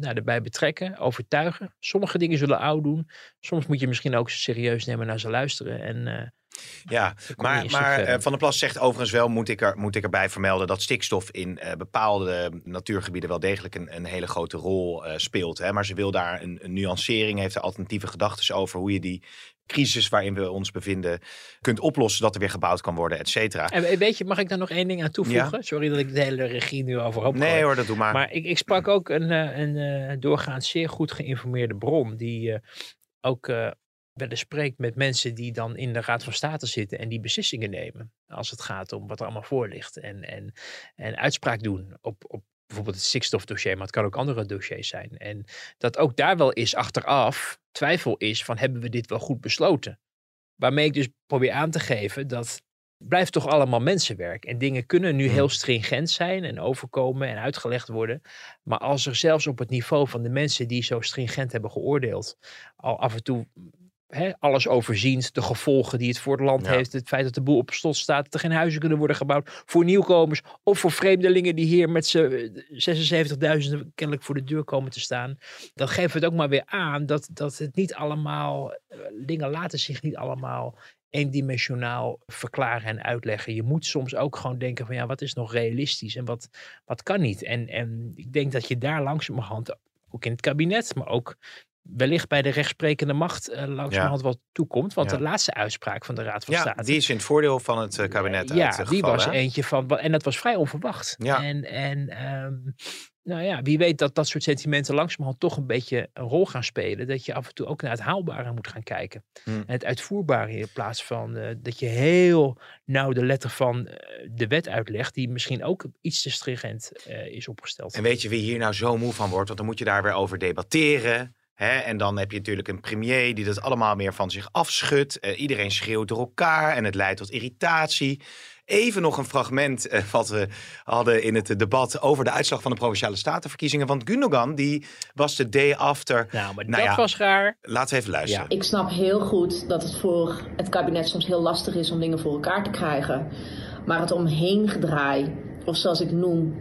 nou, erbij betrekken, overtuigen. Sommige dingen zullen oud doen. Soms moet je misschien ook serieus nemen naar ze luisteren. En, ja, (laughs) maar, maar uh, Van der Plas zegt overigens wel, moet ik, er, moet ik erbij vermelden, dat stikstof in uh, bepaalde natuurgebieden wel degelijk een, een hele grote rol speelt. Hè? Maar ze wil daar een, een nuancering, heeft er alternatieve gedachten over hoe je die crisis waarin we ons bevinden kunt oplossen, dat er weer gebouwd kan worden, et cetera. En weet je, mag ik daar nog één ding aan toevoegen? Ja? Sorry dat ik de hele regie nu overhoop Nee gooi. hoor, dat doe maar. Maar ik, ik sprak ook een, een, doorgaans zeer goed geïnformeerde bron, die ook uh, wel eens spreekt met mensen die dan in de Raad van State zitten en die beslissingen nemen. Als het gaat om wat er allemaal voor ligt. En, en, en uitspraak doen op, op bijvoorbeeld het stikstofdossier, maar het kan ook andere dossiers zijn. En dat ook daar wel is achteraf twijfel is van hebben we dit wel goed besloten? Waarmee ik dus probeer aan te geven dat blijft toch allemaal mensenwerk. En dingen kunnen nu heel stringent zijn en overkomen en uitgelegd worden. Maar als er zelfs op het niveau van de mensen die zo stringent hebben geoordeeld, al af en toe He, alles overziend, de gevolgen die het voor het land ja. heeft, het feit dat de boel op slot staat, dat er geen huizen kunnen worden gebouwd voor nieuwkomers of voor vreemdelingen die hier met z'n 76.000 kennelijk voor de deur komen te staan. Dan geeft het ook maar weer aan dat, dat het niet allemaal, dingen laten zich niet allemaal eendimensionaal verklaren en uitleggen. Je moet soms ook gewoon denken van ja, wat is nog realistisch en wat, wat kan niet. En, en ik denk dat je daar langzamerhand, ook in het kabinet, maar ook wellicht bij de rechtsprekende macht uh, langzamerhand ja. wat toekomt. Want ja. de laatste uitspraak van de Raad van ja, State... die is in het voordeel van het uh, kabinet Ja, die was hè? eentje van... En dat was vrij onverwacht. Ja. En, en um, nou ja, wie weet dat dat soort sentimenten langzamerhand toch een beetje een rol gaan spelen. Dat je af en toe ook naar het haalbare moet gaan kijken. Hmm. En het uitvoerbare in plaats van eh, dat je heel nauw de letter van eh, de wet uitlegt. Die misschien ook iets te stringent eh, is opgesteld. En weet je wie hier nou zo moe van wordt? Want dan moet je daar weer over debatteren. Hè? En dan heb je natuurlijk een premier die dat allemaal meer van zich afschudt. Eh, iedereen schreeuwt door elkaar en het leidt tot irritatie. Even nog een fragment eh, wat we hadden in het debat over de uitslag van de Provinciale Statenverkiezingen. Want Gundogan, die was de day after. nou, maar Nou dat ja. was raar. Laten we even luisteren. Ja. Ik snap heel goed dat het voor het kabinet soms heel lastig is om dingen voor elkaar te krijgen. Maar het omheen gedraai, of zoals ik noem,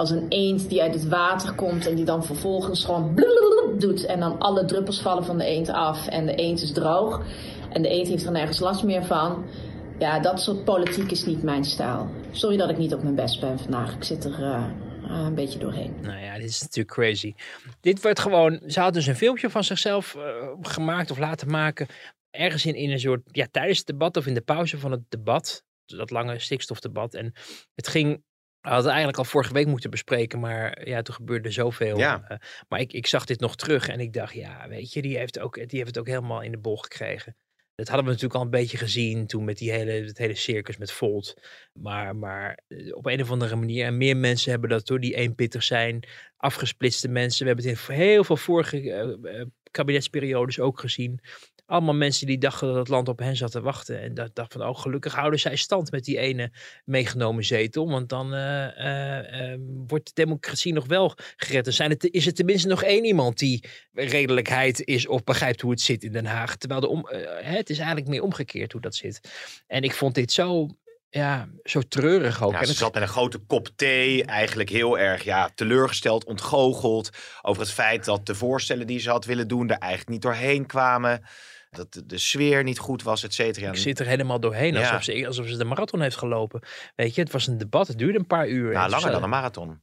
als een eend die uit het water komt en die dan vervolgens gewoon doet en dan alle druppels vallen van de eend af en de eend is droog en de eend heeft er nergens last meer van. Ja, dat soort politiek is niet mijn stijl. Sorry dat ik niet op mijn best ben vandaag. Ik zit er eh, eh, een beetje doorheen. Nou ja, dit is natuurlijk crazy. Dit werd gewoon, ze had dus een filmpje van zichzelf eh, gemaakt of laten maken. Ergens in, in een soort, ja, tijdens het debat of in de pauze van het debat. Dat lange stikstofdebat. En het ging, we hadden het eigenlijk al vorige week moeten bespreken. Maar ja, toen gebeurde zoveel. Ja. Eh, maar ik, ik zag dit nog terug en ik dacht, ja, weet je, die heeft, ook, die heeft het ook helemaal in de bol gekregen. Dat hadden we natuurlijk al een beetje gezien toen met die hele, het hele circus met Volt. Maar, maar eh, op een of andere manier, en meer mensen hebben dat door die eenpittig zijn, afgesplitste mensen. We hebben het in heel veel vorige eh, kabinetsperiodes ook gezien. Allemaal mensen die dachten dat het land op hen zat te wachten. En dat dacht van, oh gelukkig houden zij stand met die ene meegenomen zetel. Want dan eh, eh, eh, wordt de democratie nog wel gered. Dan zijn het, is er tenminste nog één iemand die redelijkheid is of begrijpt hoe het zit in Den Haag. Terwijl de om, het is eigenlijk meer omgekeerd hoe dat zit. En ik vond dit zo, ja, zo treurig ook. Ja, ze het- zat met een grote kop thee, eigenlijk heel erg ja, teleurgesteld, ontgoocheld over het feit dat de voorstellen die ze had willen doen er eigenlijk niet doorheen kwamen. Dat de, de sfeer niet goed was, et cetera. Ik zit er helemaal doorheen, Ja. alsof, ze, alsof ze de marathon heeft gelopen. Weet je, het was een debat, het duurde een paar uur. Nou, langer dan een marathon.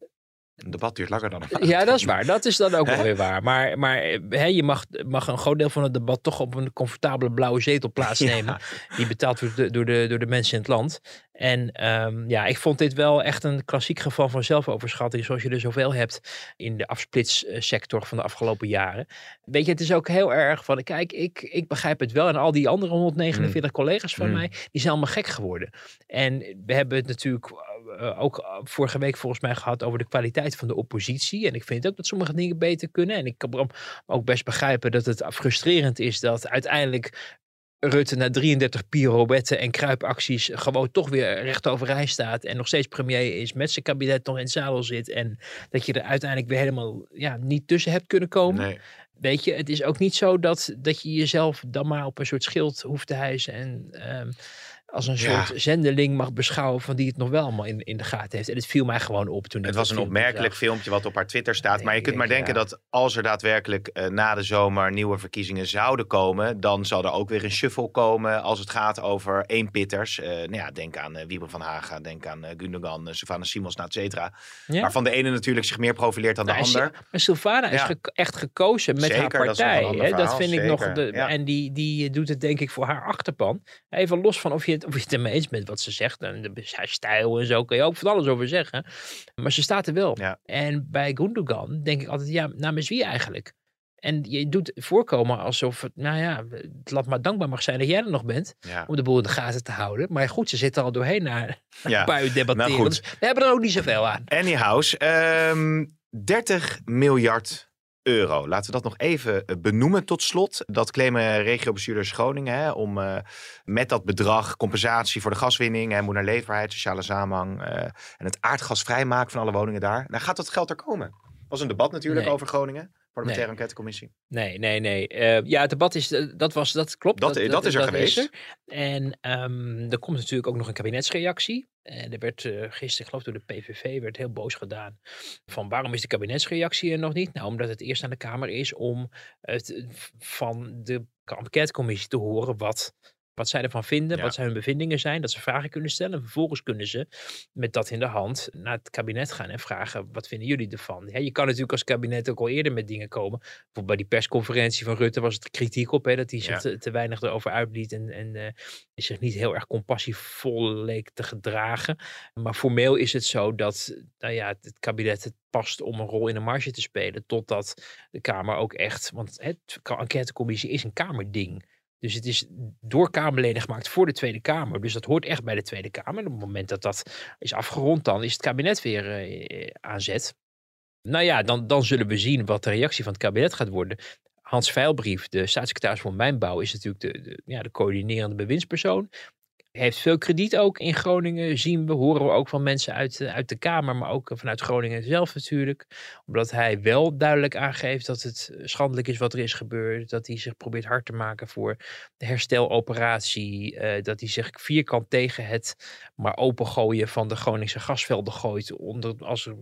Een debat duurt langer dan een marathon. Ja, dat is waar. Dat is dan ook wel weer waar. Maar, maar hè, je mag, mag een groot deel van het debat toch op een comfortabele blauwe zetel plaatsnemen. Die betaald wordt door de, door, de, door de mensen in het land. En ehm, ja, ik vond dit wel echt een klassiek geval van zelfoverschatting. Zoals je er zoveel hebt in de afsplitssector van de afgelopen jaren. Weet je, het is ook heel erg van, kijk, ik, ik begrijp het wel. En al die andere 149 collega's van Mm. mij, die zijn allemaal gek geworden. En we hebben het natuurlijk eh, ook eh, vorige week volgens mij gehad over de kwaliteit van de oppositie. En ik vind ook dat sommige dingen beter kunnen. En ik kan ook best begrijpen dat het frustrerend is dat uiteindelijk Rutte na 33 pirouetten en kruipacties gewoon toch weer recht overeind staat. En nog steeds premier is, met zijn kabinet nog in het zadel zit. En dat je er uiteindelijk weer helemaal ja, niet tussen hebt kunnen komen. Nee. Weet je, het is ook niet zo dat, dat je jezelf dan maar op een soort schild hoeft te hijsen. En ehm, als een Ja. soort zendeling mag beschouwen van die het nog wel allemaal in, in de gaten heeft. En het viel mij gewoon op toen Het was dat een opmerkelijk zag. filmpje wat op haar Twitter staat. Maar je kunt maar denk, denken ja. dat als er daadwerkelijk eh, na de zomer nieuwe verkiezingen zouden komen, dan zal er ook weer een shuffle komen als het gaat over eenpitters. Eh nou ja, denk aan eh Wiebe van Haga, denk aan Gundogan, uh, Savannah Simons, nou, et cetera. Ja. Waarvan de ene natuurlijk zich meer profileert dan de Nou, ander. Maar Silvana is ge- echt gekozen met Zeker, haar dat partij. ander hè. Dat vind ik nog. De. En die, die doet het denk ik voor haar achterpan. Even los van of je het, of je het ermee eens bent wat ze zegt. En de, haar stijl en zo kun je ook van alles over zeggen. Maar ze staat er wel. Ja. En bij Gundogan denk ik altijd, ja, namens wie eigenlijk? En je doet voorkomen alsof het, nou ja, het laat maar dankbaar mag zijn dat jij er nog bent. Ja. Om de boel in de gaten te houden. Maar goed, ze zitten al doorheen naar Ja. (laughs) een paar uur debatteren. Nou. Dus we hebben er ook niet zoveel aan. Anyhows, ehm 30 miljard euro. Laten we dat nog even eh, benoemen tot slot. Dat claimen regiobestuurders Groningen hè, om eh, met dat bedrag compensatie voor de gaswinning, hè, moet naar leefbaarheid, sociale samenhang eh, en het aardgas vrijmaken van alle woningen daar. Nou gaat dat geld er komen. was een debat natuurlijk Nee. over Groningen. Parlementaire Nee. enquêtecommissie. Nee, nee, nee. Eh, ja, het debat is, eh, dat, was, dat klopt. Dat- dat is er geweest. er. En ehm, er komt natuurlijk ook nog een kabinetsreactie. En er werd eh, gisteren, ik geloof door de PVV, werd heel boos gedaan. Van waarom is de kabinetsreactie er nog niet? Nou, omdat het eerst aan de Kamer is om het van de enquêtecommissie te horen wat wat zij ervan vinden, Ja. wat zijn hun bevindingen zijn, dat ze vragen kunnen stellen. En vervolgens kunnen ze met dat in de hand naar het kabinet gaan en vragen, wat vinden jullie ervan? Ja, je kan natuurlijk als kabinet ook al eerder met dingen komen. Bijvoorbeeld bij die persconferentie van Rutte was het kritiek op, hè, dat hij zich Ja. te, te weinig erover uitliet en, en eh, zich niet heel erg compassievol leek te gedragen. Maar formeel is het zo dat nou ja, het kabinet het past om een rol in de marge te spelen, totdat de Kamer ook echt, want het enquêtecommissie is een Kamerding. Dus het is door Kamerleden gemaakt voor de Tweede Kamer. Dus dat hoort echt bij de Tweede Kamer. Op het moment dat dat is afgerond, dan is het kabinet weer eh, aan zet. Nou ja, dan, dan zullen we zien wat de reactie van het kabinet gaat worden. Hans Veilbrief, de staatssecretaris van Mijnbouw, is natuurlijk de, ja, de coördinerende bewindspersoon. Heeft veel krediet ook in Groningen, zien we, horen we ook van mensen uit, de- uit de Kamer, maar ook vanuit Groningen zelf natuurlijk. Omdat hij wel duidelijk aangeeft dat het schandelijk is wat er is gebeurd. Dat hij zich probeert hard te maken voor de hersteloperatie. eh, dat hij zich vierkant tegen het maar opengooien van de Groningse gasvelden gooit. Onder, als eh,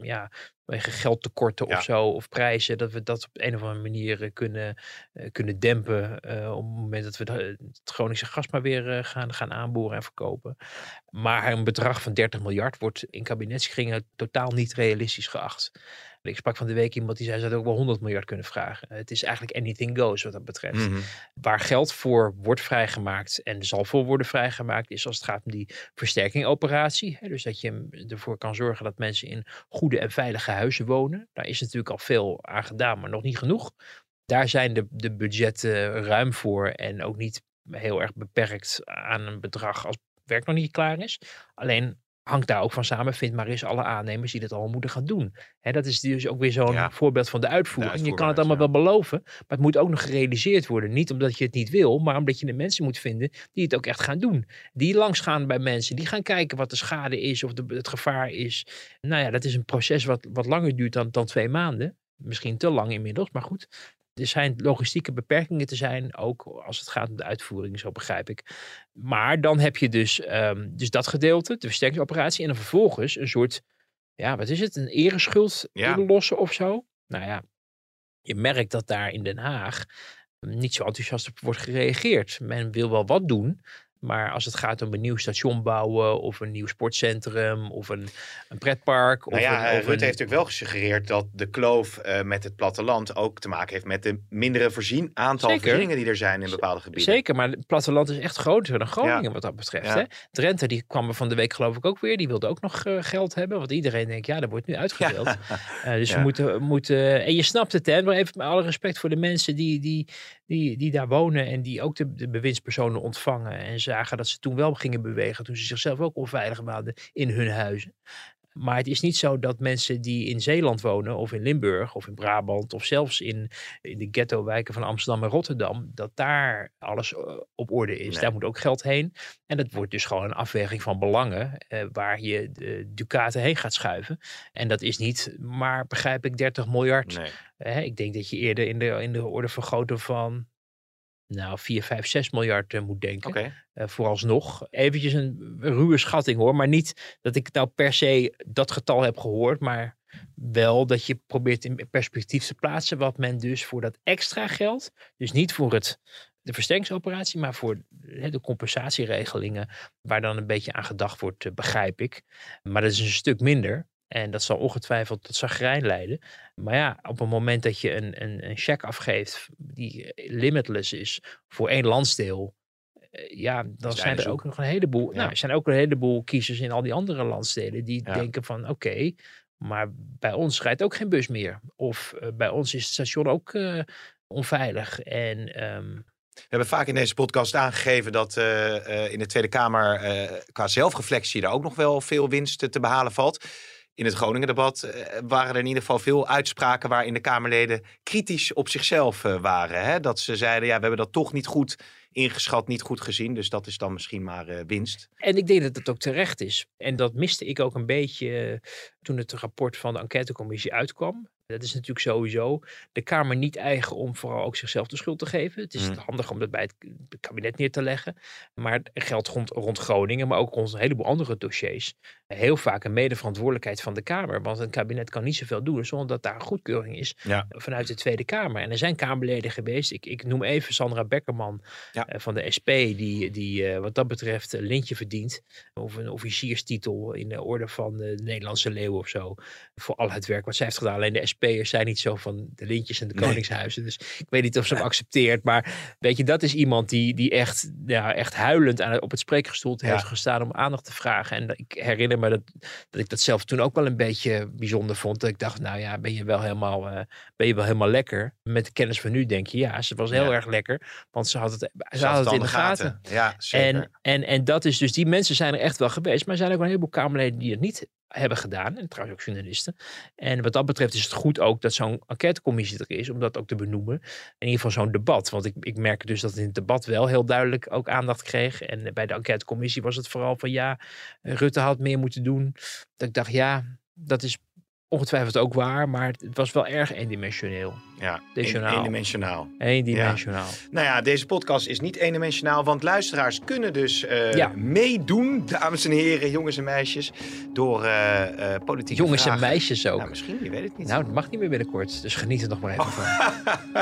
ja, vanwege geldtekorten Ja. of zo, of prijzen, dat we dat op een of andere manier eh, kunnen, eh, kunnen dempen. eh, op het moment dat we de- het Groningse gas maar weer gaan, gaan aanboren en verkopen. Maar een bedrag van 30 miljard wordt in kabinetskringen totaal niet realistisch geacht. Ik sprak van de week iemand die zei ze hadden ook wel 100 miljard kunnen vragen. Het is eigenlijk anything goes wat dat betreft. Mhm. Waar geld voor wordt vrijgemaakt en zal voor worden vrijgemaakt, is als het gaat om die versterkingoperatie. Dus dat je ervoor kan zorgen dat mensen in goede en veilige huizen wonen. Daar is natuurlijk al veel aan gedaan, maar nog niet genoeg. Daar zijn de, de budgetten ruim voor en ook niet heel erg beperkt aan een bedrag als werk nog niet klaar is. Alleen hangt daar ook van samen, vind maar eens alle aannemers die dat allemaal moeten gaan doen. Hè, dat is dus ook weer zo'n Ja. voorbeeld van de uitvoering. je kan het allemaal wel beloven, maar het moet ook nog gerealiseerd worden. Niet omdat je het niet wil, maar omdat je de mensen moet vinden die het ook echt gaan doen. Die langsgaan bij mensen, die gaan kijken wat de schade is of de, het gevaar is. Nou ja, dat is een proces wat, wat langer duurt dan, dan twee maanden. Misschien te lang inmiddels, maar goed. Er zijn logistieke beperkingen te zijn, ook als het gaat om de uitvoering, zo begrijp ik. Maar dan heb je dus, ehm, dus dat gedeelte, de versterkingsoperatie, en dan vervolgens een soort, ja, wat is het, een ereschuld Ja. inlossen of zo. Nou ja, je merkt dat daar in Den Haag niet zo enthousiast op wordt gereageerd. Men wil wel wat doen, maar als het gaat om een nieuw station bouwen of een nieuw sportcentrum of een, een pretpark. Nou of ja, een, eh, of Rutte een- heeft natuurlijk wel gesuggereerd dat de kloof eh, met het platteland ook te maken heeft met de mindere voorzien, aantal Zeker. voorzieningen die er zijn in bepaalde gebieden. Zeker, maar het platteland is echt groter dan Groningen wat dat betreft. Ja. Hè? Drenthe die kwam er van de week geloof ik ook weer. Die wilde ook nog eh, geld hebben. Want iedereen denkt, ja, dat wordt nu uitgedeeld. Eh, dus (laughs) Ja. we moeten, moeten... En je snapt het, hè. Maar even met alle respect voor de mensen die, die, die, die daar wonen. En die ook de, de bewindspersonen ontvangen. En zagen dat ze toen wel gingen bewegen. Toen ze zichzelf ook onveilig waren in hun huizen. Maar het is niet zo dat mensen die in Zeeland wonen, of in Limburg, of in Brabant, of zelfs in, in de ghetto-wijken van Amsterdam en Rotterdam, dat daar alles eh, op orde is. Nee. Daar moet ook geld heen. En dat wordt dus gewoon een afweging van belangen, eh, waar je de ducaten heen gaat schuiven. En dat is niet maar, begrijp ik, 30 miljard. Nee. Ik denk dat je eerder in de, in de orde van grootte van nou, 4, 5, 6 miljard eh, moet denken. Oké. Eh, vooralsnog. Eventjes een ruwe schatting hoor. Maar niet dat ik nou per se dat getal heb gehoord. Maar wel dat je probeert in perspectief te plaatsen. Wat men dus voor dat extra geld. Dus niet voor het, de versterkingsoperatie. Maar voor de compensatieregelingen. Waar dan een beetje aan gedacht wordt, eh, begrijp ik. Maar dat is een stuk minder. En dat zal ongetwijfeld tot zagrijn leiden. Maar ja, op het moment dat je een, een, een cheque afgeeft die limitless is voor één landsdeel. eh, Ja, dan zijn er ook nog een heleboel. Ja. Nou, er zijn ook een heleboel kiezers in al die andere landsteden die Ja. denken van oké, maar bij ons rijdt ook geen bus meer. Of eh, bij ons is het station ook eh, onveilig. En ehm, We hebben vaak in deze podcast aangegeven dat eh, eh, in de Tweede Kamer eh, qua zelfreflectie er ook nog wel veel winst te behalen valt. In het Groningen-debat eh, waren er in ieder geval veel uitspraken waarin de Kamerleden kritisch op zichzelf eh, waren. Hè? Dat ze zeiden, ja, we hebben dat toch niet goed ingeschat, niet goed gezien. Dus dat is dan misschien maar eh, winst. En ik denk dat het ook terecht is. En dat miste ik ook een beetje toen het rapport van de enquêtecommissie uitkwam. Dat is natuurlijk sowieso de Kamer niet eigen om vooral ook zichzelf de schuld te geven. Het is Mm. handig om dat bij het het kabinet neer te leggen. Maar het geldt rond, rond Groningen, maar ook rond een heleboel andere dossiers. Heel vaak een medeverantwoordelijkheid van de Kamer. Want een kabinet kan niet zoveel doen zonder dat daar goedkeuring is Ja. vanuit de Tweede Kamer. En er zijn Kamerleden geweest. Ik, ik noem even Sandra Beckerman Ja. eh, van de SP, die, die eh, wat dat betreft een lintje verdient. Of een officierstitel in de orde van de Nederlandse leeuw of zo. Voor al het werk wat zij heeft gedaan. Alleen de SP'ers zijn niet zo van de lintjes en de Nee. koningshuizen. Dus ik weet niet of ze hem accepteert. Maar weet je, dat is iemand die, die echt, ja, echt huilend aan, op het spreekgestoelte Ja. heeft gestaan om aandacht te vragen. En ik herinner me dat, dat ik dat zelf toen ook wel een beetje bijzonder vond. Dat ik dacht, nou ja, ben je wel helemaal, eh, ben je wel helemaal lekker? Met de kennis van nu denk je, ja, ze was heel Ja. erg lekker. Want ze had het, ze Ze had het in de gaten. Ja, zeker. En, en, en dat is dus, die mensen zijn er echt wel geweest. Maar er zijn ook wel een heleboel Kamerleden die het niet hebben gedaan. En trouwens ook journalisten. En wat dat betreft is het goed ook dat zo'n enquêtecommissie er is. Om dat ook te benoemen. In ieder geval zo'n debat. Want ik, ik merk dus dat in het debat wel heel duidelijk ook aandacht kreeg. En bij de enquêtecommissie was het vooral van ja, Rutte had meer moeten doen. Dat ik dacht ja, dat is ongetwijfeld ook waar. Maar het was wel erg eendimensioneel. Ja, Dimensionaal. eendimensionaal. Eendimensionaal. Nou ja, deze podcast is niet eendimensionaal, want luisteraars kunnen dus eh, Ja. meedoen, dames en heren, jongens en meisjes, door eh, eh, politieke Jongens en meisjes ook. Nou, misschien, je weet het niet. Nou, dat mag niet meer binnenkort. Dus geniet er nog maar even van.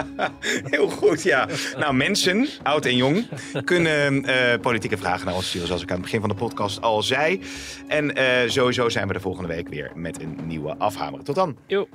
(laughs) Heel goed, ja. Nou, mensen, oud en jong, kunnen politieke vragen naar ons sturen, zoals ik aan het begin van de podcast al zei. En sowieso zijn we de volgende week weer met een nieuwe afhamer. Tot dan. Jo.